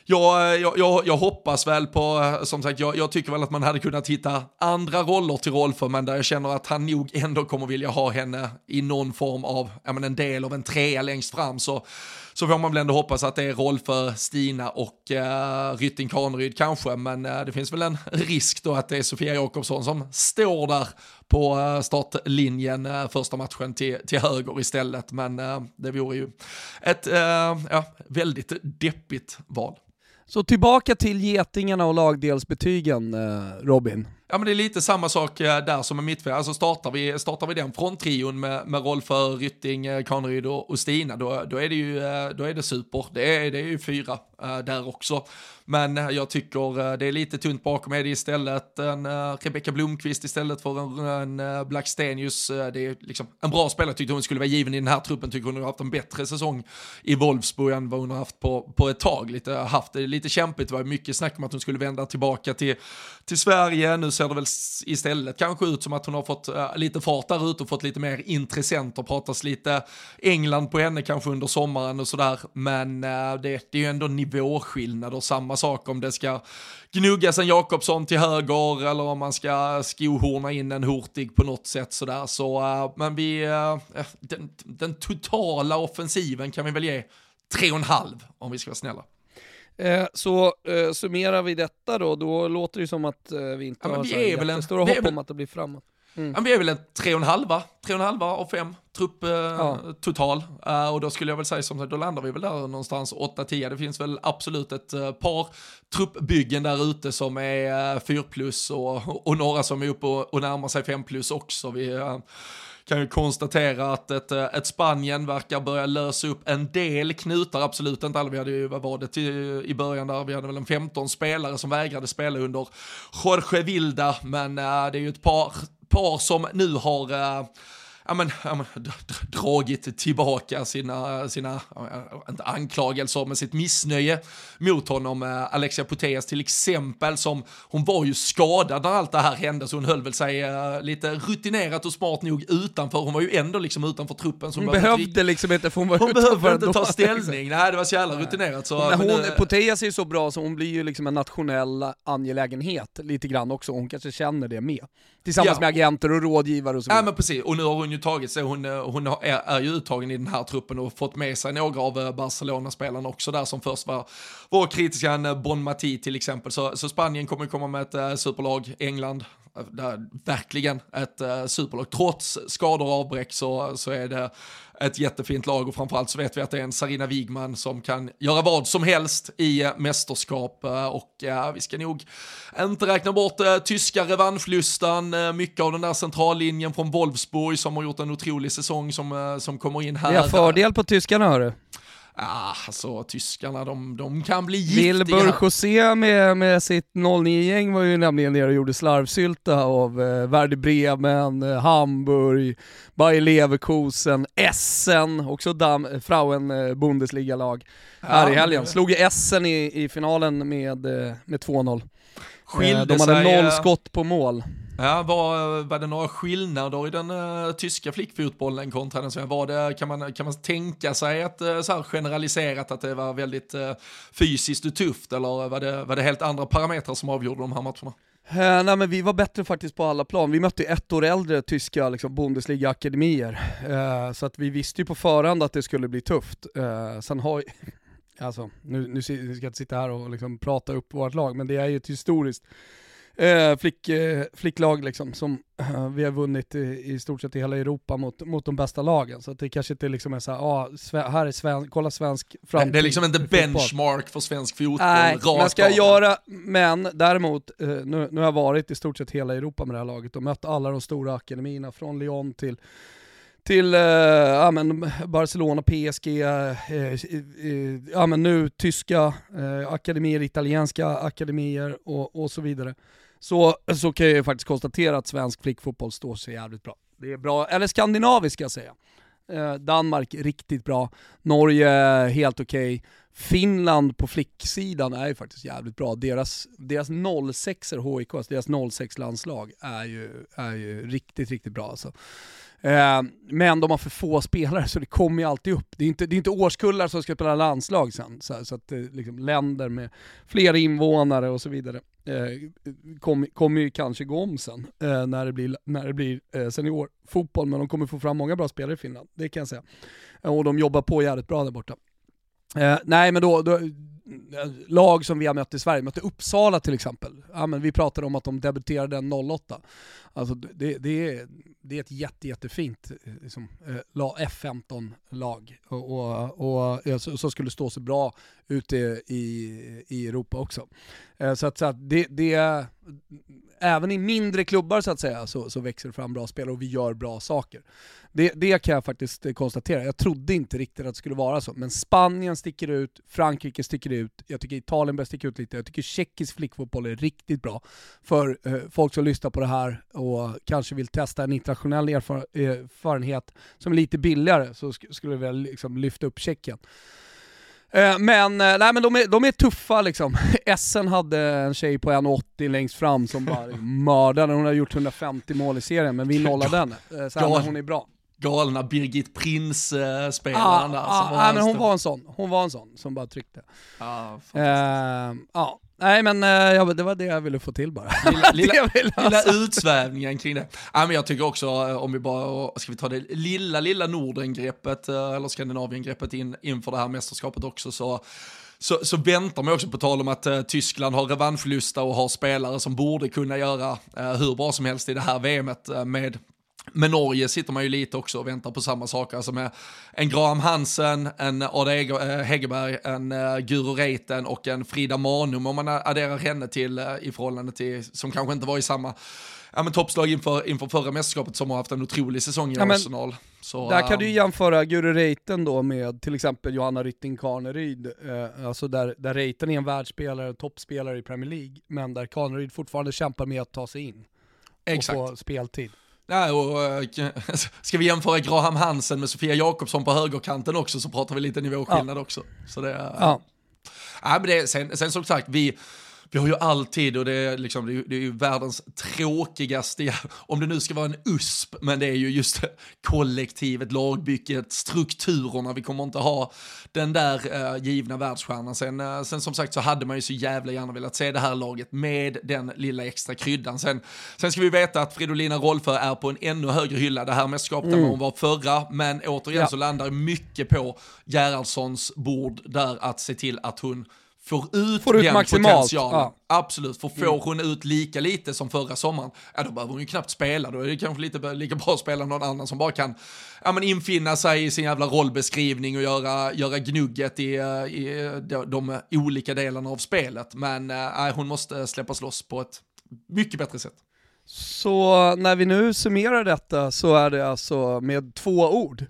jag, jag, jag, jag, hoppas väl på, som sagt, jag, jag, tycker väl att man hade kunnat hitta andra roller till Rolfö men där jag känner att han nog ändå kommer vilja ha henne i någon form av, ja men en del av en trea längst fram, så, så får man väl ändå hoppas att det är roll för Stina och eh, Rytting Kaneryd kanske, men eh, det finns väl en risk då att det är Sofia Jakobsson som står där på eh, startlinjen eh, första matchen till, till höger istället, men eh, det vore ju ett ja, väldigt deppigt val. Så tillbaka till getingarna och lagdelsbetygen, Robin. Ja men det är lite samma sak eh, där som med mittfält. Alltså startar vi, startar vi den fronttrion med, med Rolfö, Rytting, eh, Kaneryd och, och Stina, då, då är det ju eh, då är det super. Det är, det är ju fyra där också. Men eh, jag tycker eh, det är lite tunt bakom. Eddie istället en eh, uh, Rebecka Blomqvist istället för en, en Blackstenius. Det är liksom en bra spelare. Tyckte hon skulle vara given i den här truppen. Tycker hon har haft en bättre säsong i Wolfsburg än vad hon har haft på, på ett tag. Lite, haft det lite kämpigt. Det var mycket snack om att hon skulle vända tillbaka till, till Sverige. Nu ser det väl istället kanske ut som att hon har fått uh, lite fart där ute och fått lite mer intressenter. och pratas lite England på henne kanske under sommaren och sådär. Men det, det är ju ändå nivåskillnader. Samma sak om det ska gnuggas en Jakobsson till höger eller om man ska skohorna in en Hurtig på något sätt sådär. Så, uh, men vi, uh, den, den, totala offensiven kan vi väl ge tre och en halv om vi ska vara snälla. Eh, så eh, summerar vi detta då, då låter det som att eh, vi inte ja, har vi är väl en, hopp väl, om att det blir framåt. Mm. Ja, vi är väl en tre och en halva, tre och en halva av fem trupp eh, ja. total. Uh, och då skulle jag väl säga som sagt, då landar vi väl där någonstans 8-10. Det finns väl absolut ett uh, par truppbyggen där ute som är uh, 4 plus och, och några som är uppe och, och närmar sig 5 plus också. Vi uh, kan ju konstatera att ett, ett Spanien verkar börja lösa upp en del knutar, absolut inte alla. Vi hade ju, vad var det till, i början där, vi hade väl en 15 spelare som vägrade spela under Jorge Vilda, men det är ju ett par par som nu har eh, ja, men, ja, men, dragit tillbaka sina, sina inte anklagelser, men sitt missnöje mot honom. Eh, Alexia Putellas till exempel, som hon var ju skadad när allt det här hände, så hon höll väl sig uh, lite rutinerat och smart nog utanför. Hon var ju ändå liksom utanför truppen. Så hon, hon behövde liksom inte, för hon var Hon behövde inte ta ställning, nej det var så jävla rutinerat. Så, men hon, men, Putellas är ju så bra så hon blir ju liksom en nationell angelägenhet lite grann också, hon kanske känner det med. Tillsammans ja. med agenter och rådgivare och så vidare. Ja men precis, och nu har hon ju tagit sig, hon, eh, hon är, är ju uttagen i den här truppen och fått med sig några av eh, Barcelona-spelarna också där som först var, var kritiska, en Bon Mati till exempel. Så, så Spanien kommer komma med ett eh, superlag, England, där, verkligen ett superlag. Trots skador och avbräck så, så är det ett jättefint lag och framförallt så vet vi att det är en Sarina Wigman som kan göra vad som helst i eh, mästerskap eh, och vi ska nog inte räkna bort eh, tyska revanschlustan, mycket av den där centrallinjen från Wolfsburg som har gjort en otrolig säsong som, som kommer in här. Vi har fördel på tyskarna hörru. Ah, alltså tyskarna, de, de kan bli giftiga. Wilbur José med, med sitt 09-gäng var ju nämligen nere och gjorde slarvsylta av eh, Werder Bremen, eh, Hamburg, Bayer Leverkusen, Essen, också Dam, Frauen eh, Bundesliga-lag här i helgen. Slog ju Essen i, i finalen med, eh, med 2-0. Eh, de hade noll skott på mål. Ja, var, var det några skillnader i den uh, tyska flickfotbollen kontra den svenska? Var det, kan, man, kan man tänka sig att uh, eh, så här generaliserat att det var väldigt uh, fysiskt och tufft eller var det, var det helt andra parametrar som avgjorde de här matcherna? Uh, nej men vi var bättre faktiskt på alla plan. Vi mötte ett år äldre tyska liksom, Bundesliga-akademier. Uh, så att vi visste ju på förhand att det skulle bli tufft. Uh, sen har Alltså, nu, nu ska jag inte sitta här och liksom prata upp vårt lag, men det är ju ett historiskt eh, flick, eh, flicklag liksom, som eh, vi har vunnit i, i, stort sett i hela Europa mot, mot de bästa lagen. Så det kanske inte liksom är såhär, ah, här är sven, kolla svensk framtid. Det är liksom inte benchmark för svensk fotboll. Nej, men ska jag göra, men däremot, eh, nu, nu har jag varit i stort sett hela Europa med det här laget och mött alla de stora akademierna, från Lyon till till eh, ja, men Barcelona, PSG, eh, eh, ja, men nu tyska eh, akademier, italienska akademier och, och så vidare. Så, så kan jag ju faktiskt konstatera att svensk flickfotboll står sig jävligt bra. Det är bra, eller skandinavisk ska jag säga. Eh, Danmark riktigt bra, Norge helt okej. Okay. Finland på flicksidan är ju faktiskt jävligt bra. Deras, deras 06 HIK, alltså deras 06 landslag är ju, är ju riktigt, riktigt bra alltså. Eh, men de har för få spelare så det kommer ju alltid upp. Det är inte, det är inte årskullar som ska spela landslag sen, så, så att eh, liksom, länder med fler invånare och så vidare Eh, kommer kom ju kanske gå om sen eh, när det blir, när det blir eh, seniorfotboll, men de kommer få fram många bra spelare i Finland, det kan jag säga. Eh, och de jobbar på jävligt bra där borta. Eh, nej men då, då eh, lag som vi har mött i Sverige, mötte Uppsala till exempel, ja, men vi pratade om att de debuterade 08. Alltså det, det, är, det är ett jätte, jättefint liksom, F15-lag och, och, och så, skulle stå så bra ute i, i Europa också. Eh, så att, så att det, det, även i mindre klubbar så att säga så, så växer det fram bra spelare och vi gör bra saker. Det, det kan jag faktiskt eh, konstatera. Jag trodde inte riktigt att det skulle vara så, men Spanien sticker ut, Frankrike sticker ut, jag tycker Italien börjar sticka ut lite, jag tycker tjeckisk flickfotboll är riktigt bra. För eh, folk som lyssnar på det här och kanske vill testa en internationell eh, erfarenhet som är lite billigare så sk skulle jag vilja liksom lyfta upp Tjeckien. Eh, men, eh, nej, men de, är, de är tuffa liksom. Essen hade en tjej på 1,80 längst fram som bara mördade, hon har gjort 150 mål i serien men vi nollade henne. Eh, så ja. hon är bra. Galna Birgit Prins-spelaren ah, där. Ah, ah, men hon var en sån, hon var en sån som bara tryckte. Ah, eh, ja, Nej men ja, det var det jag ville få till bara. Lilla, lilla, lilla utsvävningen kring det. Ja, men jag tycker också, om vi bara, ska vi ta det lilla, lilla Norden-greppet, eller Skandinavien-greppet in, inför det här mästerskapet också, så så, så väntar man också på tal om att uh, Tyskland har revanschlusta och har spelare som borde kunna göra uh, hur bra som helst i det här VMet uh, med med Norge sitter man ju lite också och väntar på samma saker, alltså med en Graham Hansen, en Ada Hegerberg, en uh, Guro Reiten och en Frida Manum om man adderar henne till uh, i förhållande till, som kanske inte var i samma ja, men toppslag inför, inför förra mästerskapet som har haft en otrolig säsong i ja, Arsenal. Så, där kan um... du jämföra Guro Reiten då med till exempel Johanna Rytting Kaneryd, eh, alltså där, där Reiten är en världsspelare, toppspelare i Premier League, men där Kaneryd fortfarande kämpar med att ta sig in Exakt. och få speltid. Ja, och, eh, ska vi jämföra Graham Hansen med Sofia Jakobsson på högerkanten också så pratar vi lite nivåskillnad ja. också. Så det, ja. Ja, men det, sen, sen som sagt, vi, vi har ju alltid, och det är, liksom, det är, det är ju världens tråkigaste, om det nu ska vara en USP, men det är ju just kollektivet, lagbygget, strukturerna, vi kommer inte ha den där uh, givna världsstjärnan. Sen, uh, sen som sagt så hade man ju så jävla gärna velat se det här laget med den lilla extra kryddan. Sen, sen ska vi veta att Fridolina Rolfö är på en ännu högre hylla det här mästerskapet mm. än hon var förra, men återigen ja. så landar mycket på Gerhardssons bord där att se till att hon får ut får den maximalt. potentialen. Ja. Absolut, för får mm. hon ut lika lite som förra sommaren, ja då behöver hon ju knappt spela, då är det kanske lite lika bra att spela någon annan som bara kan ja, men infinna sig i sin jävla rollbeskrivning och göra, göra gnugget i, i de, de olika delarna av spelet. Men äh, hon måste släppas loss på ett mycket bättre sätt. Så när vi nu summerar detta så är det alltså med två ord,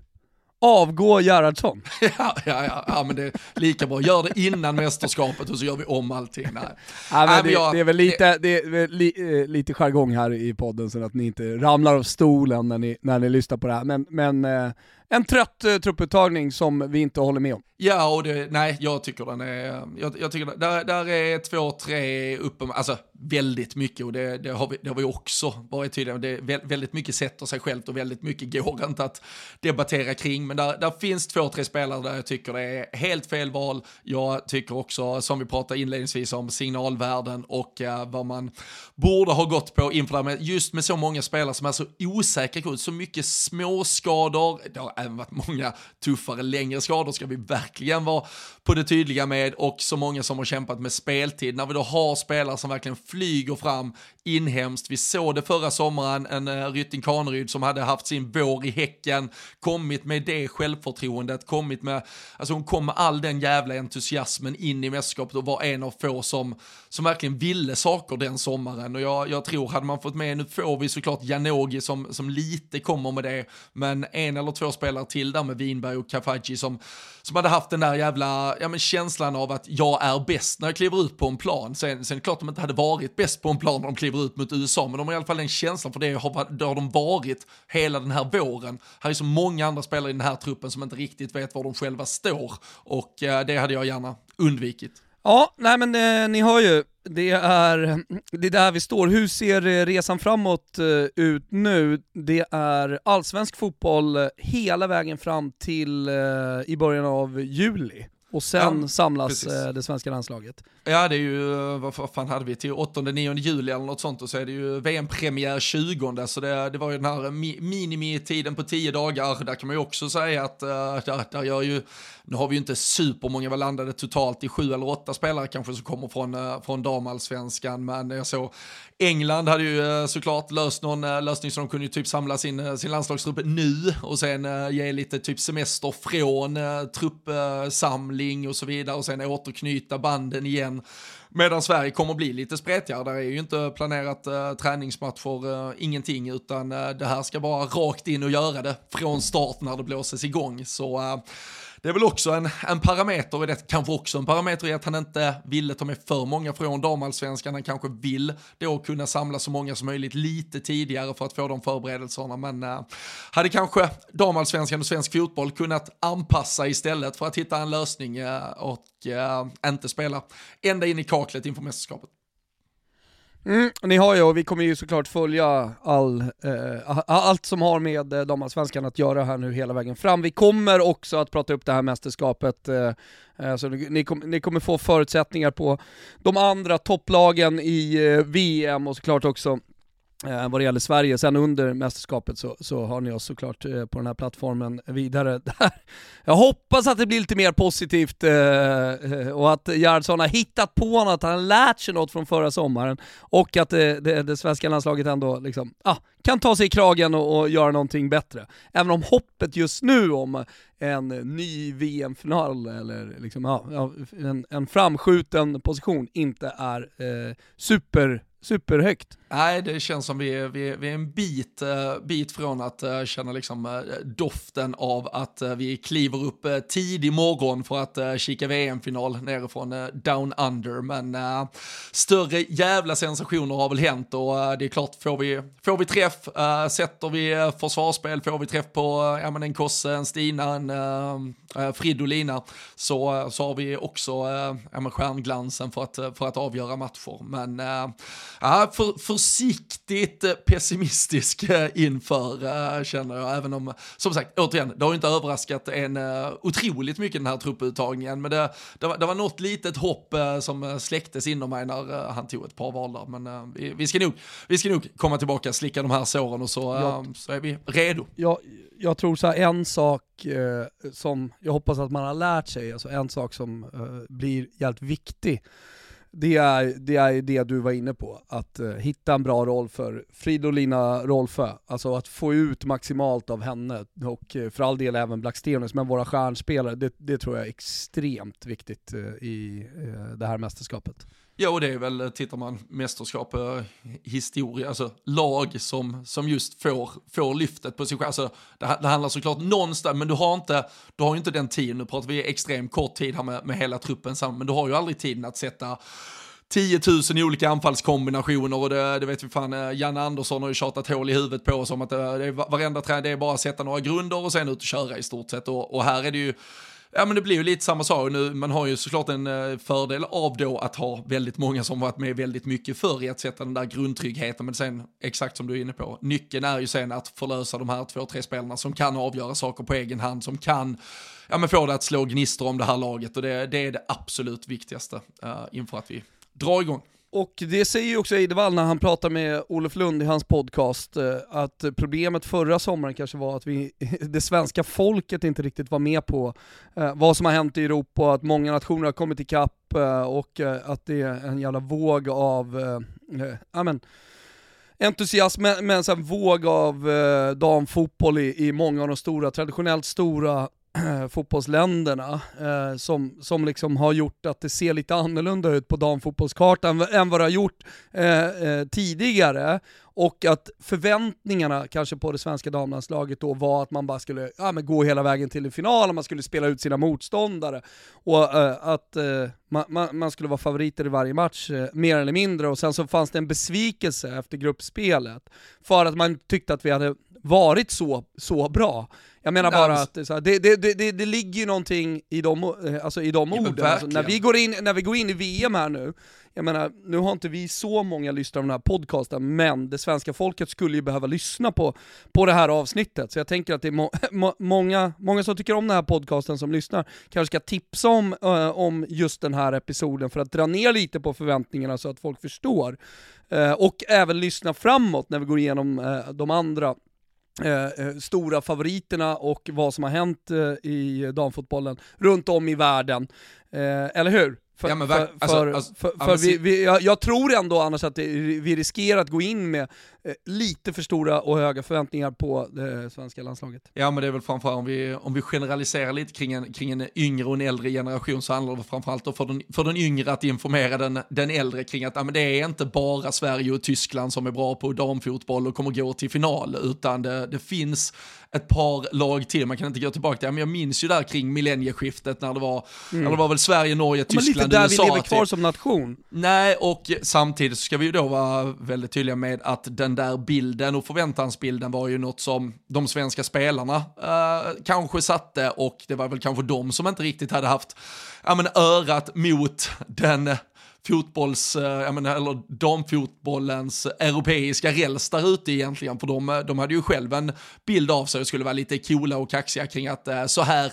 avgå Gerhardsson. ja, ja, ja, ja, men det är lika bra. Gör det innan mästerskapet och så gör vi om allting. Nej. Ja, men det, jag, det, är väl lite, det är li, eh, lite jargong här i podden så att ni inte ramlar av stolen när ni, när ni lyssnar på det här. Men, men eh, en trött uh, trupputtagning som vi inte håller med om. Ja, och det, nej, jag tycker den är, jag, jag tycker där, där är två, tre uppe, alltså väldigt mycket och det, det, har, vi, det har vi också varit tydliga med. Det är väldigt mycket sätter sig självt och väldigt mycket går inte att debattera kring. Men där, där finns två, tre spelare där jag tycker det är helt fel val. Jag tycker också, som vi pratade inledningsvis om, signalvärden och uh, vad man borde ha gått på inför det här just med så många spelare som är så osäkra, så mycket småskador, även varit många tuffare, längre skador ska vi verkligen vara på det tydliga med och så många som har kämpat med speltid. När vi då har spelare som verkligen flyger fram inhemskt. Vi såg det förra sommaren, en uh, Rytting Kaneryd som hade haft sin vår i Häcken, kommit med det självförtroendet, kommit med, alltså hon kom med all den jävla entusiasmen in i mästerskapet och var en av få som, som verkligen ville saker den sommaren. Och jag, jag tror, hade man fått med, nu får vi såklart Janogy som, som lite kommer med det, men en eller två spelare till där med Winberg och Kafaji som, som hade haft den där jävla ja, men känslan av att jag är bäst när jag kliver ut på en plan. Sen, sen är det klart de inte hade varit bäst på en plan när de kliver ut mot USA, men de har i alla fall den känslan för det har, det har de varit hela den här våren. Här är så många andra spelare i den här truppen som inte riktigt vet var de själva står och eh, det hade jag gärna undvikit. Ja, nej men eh, ni hör ju, det är, det är där vi står. Hur ser eh, resan framåt eh, ut nu? Det är allsvensk fotboll eh, hela vägen fram till eh, i början av juli och sen ja, samlas precis. Eh, det svenska landslaget. Ja det är ju, vad fan hade vi, till 8-9 juli eller något sånt och så är det ju VM-premiär 20 så det, det var ju den här minimitiden på 10 dagar, där kan man ju också säga att där, där gör ju, nu har vi ju inte supermånga, vi landade totalt i sju eller åtta spelare kanske som kommer från, från damallsvenskan, men jag såg England hade ju såklart löst någon lösning så de kunde ju typ samla sin, sin landslagstrupp nu och sen ge lite typ semester från truppsamling och så vidare och sen återknyta banden igen. Medan Sverige kommer bli lite spretigare, där är ju inte planerat uh, träningsmatcher, uh, ingenting, utan uh, det här ska bara rakt in och göra det från start när det blåses igång. Så det är väl också en, en parameter i det, kanske också en parameter i att han inte ville ta med för många från damallsvenskan, han kanske vill då kunna samla så många som möjligt lite tidigare för att få de förberedelserna, men äh, hade kanske damallsvenskan och svensk fotboll kunnat anpassa istället för att hitta en lösning äh, och äh, inte spela ända in i kaklet inför mästerskapet. Mm, ni har ju, och vi kommer ju såklart följa all, eh, allt som har med eh, damallsvenskan att göra här nu hela vägen fram. Vi kommer också att prata upp det här mästerskapet, eh, eh så ni, kom, ni, kommer få förutsättningar på de andra topplagen i eh, VM och såklart också Eh, vad det gäller Sverige. Sen under mästerskapet så, så har ni oss såklart eh, på den här plattformen vidare. där. Jag hoppas att det blir lite mer positivt eh, eh, och att Gerhardsson har hittat på något, han har lärt sig något från förra sommaren och att det, det, det svenska landslaget ändå liksom, ah, kan ta sig i kragen och, och, göra någonting bättre. Även om hoppet just nu om en ny VM-final eller liksom, ah, en, en framskjuten position inte är eh, super superhögt. Nej, det känns som vi är, vi är, vi är en bit, eh, bit från att eh, känna liksom, eh, doften av att vi kliver upp tidig morgon för att kika VM-final nerifrån Down Under. Men större jävla sensationer har väl hänt och det är klart, får vi, får vi träff, sätter vi försvarsspel, får vi träff på ja, men en Kosse, en Stina, en Fridolina, så, så har vi också ja, men stjärnglansen för att, för att avgöra matcher. Men Ja, för, försiktigt pessimistisk eh, inför uh, känner jag, även om, som sagt, återigen, det har ju inte överraskat en otroligt mycket den här trupputtagningen, men det, det, var, det var något litet hopp som släcktes inom mig när han tog ett par val där, men vi, vi, ska nog, vi ska nog komma tillbaka, slicka de här såren och så, jag, så är vi redo. Jag, jag tror så här, en sak som jag hoppas att man har lärt sig, alltså en sak som blir jävligt viktig, det är, det är det du var inne på, att uh, hitta en bra roll för Fridolina Rolfö, alltså att få ut maximalt av henne och uh, för all del även Blackstenius, men våra stjärnspelare, det, det tror jag är extremt viktigt uh, i det här mästerskapet. Ja, och det är väl, tittar man mästerskap, eh, historia, alltså lag som, som just får, får lyftet på sig själv. Alltså, det, det handlar såklart någonstans, men du har inte, du har inte den tiden, nu pratar vi extremt kort tid här med, med hela truppen samman, men du har ju aldrig tiden att sätta 10 000 i olika anfallskombinationer och det, det vet vi fan, eh, Janne Andersson har ju tjatat hål i huvudet på oss om att det, det är varenda träning, det är bara att sätta några grunder och sen ut och köra i stort sett och, och här är det ju Ja men det blir ju lite samma sak nu, man har ju såklart en eh, fördel av då att ha väldigt många som varit med väldigt mycket förr i att sätta den där grundtryggheten, men sen exakt som du är inne på, nyckeln är ju sen att förlösa de här två, tre spelarna som kan avgöra saker på egen hand, som kan ja, men få det att slå gnistor om det här laget. Och det, det är det absolut viktigaste uh, inför att vi drar igång. Och det säger ju också Eidevall när han pratar med Olof Lund i hans podcast, eh, att problemet förra sommaren kanske var att vi, det svenska folket inte riktigt var med på eh, vad som har hänt i Europa, att många nationer har kommit ikapp eh, och att det är en jävla våg av, ja men, entusiasm, men en våg av damfotboll i, i många av de stora, traditionellt stora fotbollsländerna eh, som, som liksom har gjort att det ser lite annorlunda ut på damfotbollskartan än vad det har gjort eh, eh, tidigare. Och att förväntningarna kanske på det svenska damlandslaget då var att man bara skulle ja, men gå hela vägen till en final, och man skulle spela ut sina motståndare. Och eh, att eh, man, man, man, skulle vara favoriter i varje match, eh, mer eller mindre. Och sen så fanns det en besvikelse efter gruppspelet, för att man tyckte att vi hade varit så, så bra jag menar bara att så här, det, det, det, det ligger ju någonting i de, eh, alltså, i de orden. Alltså, när, vi går in, när vi går in i VM här nu, jag menar, nu har inte vi så många lyssnare av den här podcasten, men det svenska folket skulle ju behöva lyssna på, på det här avsnittet. Så jag tänker att det är må, må, många, många som tycker om den här podcasten som lyssnar, kanske ska tipsa om, uh, om just den här episoden för att dra ner lite på förväntningarna så att folk förstår. Uh, och även lyssna framåt när vi går igenom uh, de andra Eh, stora favoriterna och vad som har hänt eh, i damfotbollen runt om i världen. Eh, eller hur? För, ja, för, alltså, för, alltså, för, för vi, vi, jag, jag, tror ändå annars att det, vi riskerar att gå in med Eh, lite för stora och höga förväntningar på det svenska landslaget. Ja men det är väl framförallt om vi, om vi generaliserar lite kring en, kring en yngre och en äldre generation så handlar det framförallt för den, för den yngre att informera den, den äldre kring att ja, men det är inte bara Sverige och Tyskland som är bra på damfotboll och kommer gå till final utan det, det finns ett par lag till, man kan inte gå tillbaka till, men jag minns ju där kring millennieskiftet när det var, mm. det var väl Sverige, Norge, Tyskland, USA. Men lite där USA, vi lever kvar typ. som nation. Nej, och samtidigt så ska vi ju då vara väldigt tydliga med att den den där bilden och förväntansbilden var ju något som de svenska spelarna eh, kanske satte och det var väl kanske de som inte riktigt hade haft ja, men örat mot den fotbolls, eh, jag menar, eller damfotbollens europeiska räls där ute egentligen, för de, eh, de hade ju själv en bild av sig och skulle vara lite coola och kaxiga kring att eh, så här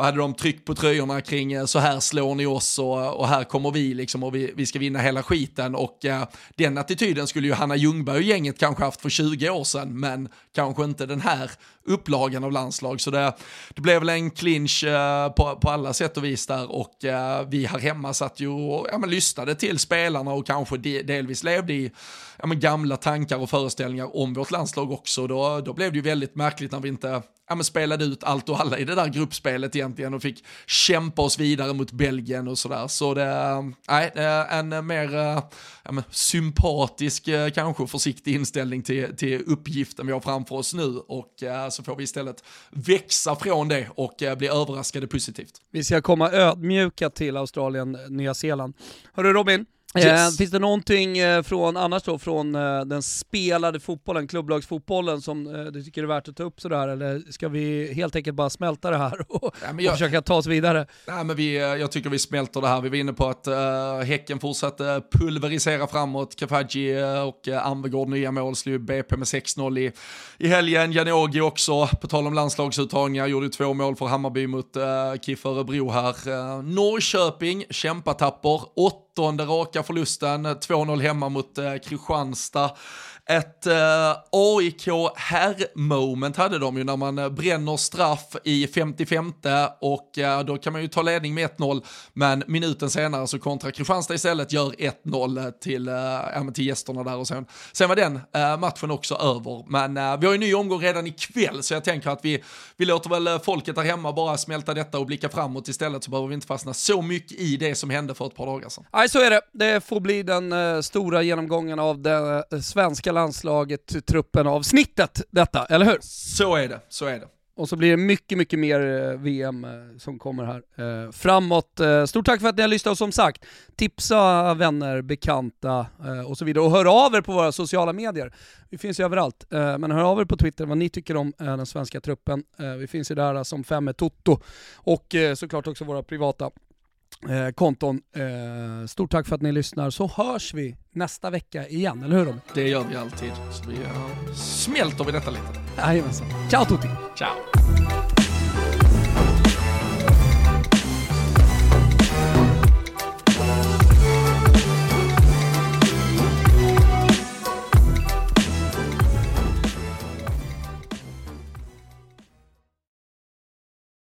vad hade de tryckt på tröjorna kring eh, så här slår ni oss och, och här kommer vi liksom och vi, vi ska vinna hela skiten. Och eh, den attityden skulle ju Hanna Ljungberg och gänget kanske haft för 20 år sedan men kanske inte den här upplagan av landslag. Så det, det blev väl en clinch eh, på, på alla sätt och vis där. Och eh, vi här hemma satt ju och ja, men lyssnade till spelarna och kanske de, delvis levde i ja, men gamla tankar och föreställningar om vårt landslag också. Då, då blev det ju väldigt märkligt när vi inte ja, men spelade ut allt och alla i det där gruppspelet egentligen och fick kämpa oss vidare mot Belgien och sådär. Så det, nej, en mer eh, ja, men sympatisk, eh, kanske försiktig inställning till, till uppgiften vi har framför oss nu och eh, så får vi istället växa från det och bli överraskade positivt. Vi ska komma ödmjuka till Australien, Nya Zeeland. Hörru Robin, yes. Eh, finns det någonting eh, från, annars då, från eh, den spelade fotbollen, klubblagsfotbollen som du tycker är värt att ta upp sådär, eller ska vi helt enkelt bara smälta det här och, ja, jag, och försöka ta oss vidare? Nej, men vi, jag tycker vi smälter det här, vi var inne på att Häcken fortsatte pulverisera framåt, Kafaji och uh, Anvegård nya mål, slog BP med 6-0 i, i helgen, Janogy också, på tal om landslagsuttagningar, gjorde två mål för Hammarby mot uh, KIF Örebro här. Norrköping, kämpatapper, 8 åttonde raka förlusten, 2-0 hemma mot eh, Kristianstad. Ett eh, AIK herr-moment hade de ju när man eh, bränner straff i 55 och eh, då kan man ju ta ledning med 1-0 men minuten senare så kontra Kristianstad istället gör 1-0 till, eh, ja, till gästerna där och sen, sen var den eh, matchen också över. Men eh, vi har ju ny omgång redan ikväll så jag tänker att vi, vi låter väl eh, folket där hemma bara smälta detta och blicka framåt istället så behöver vi inte fastna så mycket i det som hände för ett par dagar sedan. Nej så är det, det får bli den eh, stora genomgången av det svenska landslaget, truppen, avsnittet detta, eller hur? Så är det, så är det. Och så blir det mycket, mycket mer eh, VM eh, som kommer här eh, framåt. Stort tack för att ni har lyssnat och som sagt, tipsa vänner, bekanta och så vidare. Och hör av er på våra sociala medier. Vi finns ju överallt, men hör av er på Twitter vad ni tycker om den svenska truppen. Vi finns ju där som fem med Toto och såklart också våra privata eh, konton. Eh, stort tack för att ni lyssnar, så hörs vi nästa vecka igen, eller hur Robin? Det gör vi alltid. Så vi uh, smälter vi detta lite. Jajamensan. Ciao tutti! Ciao!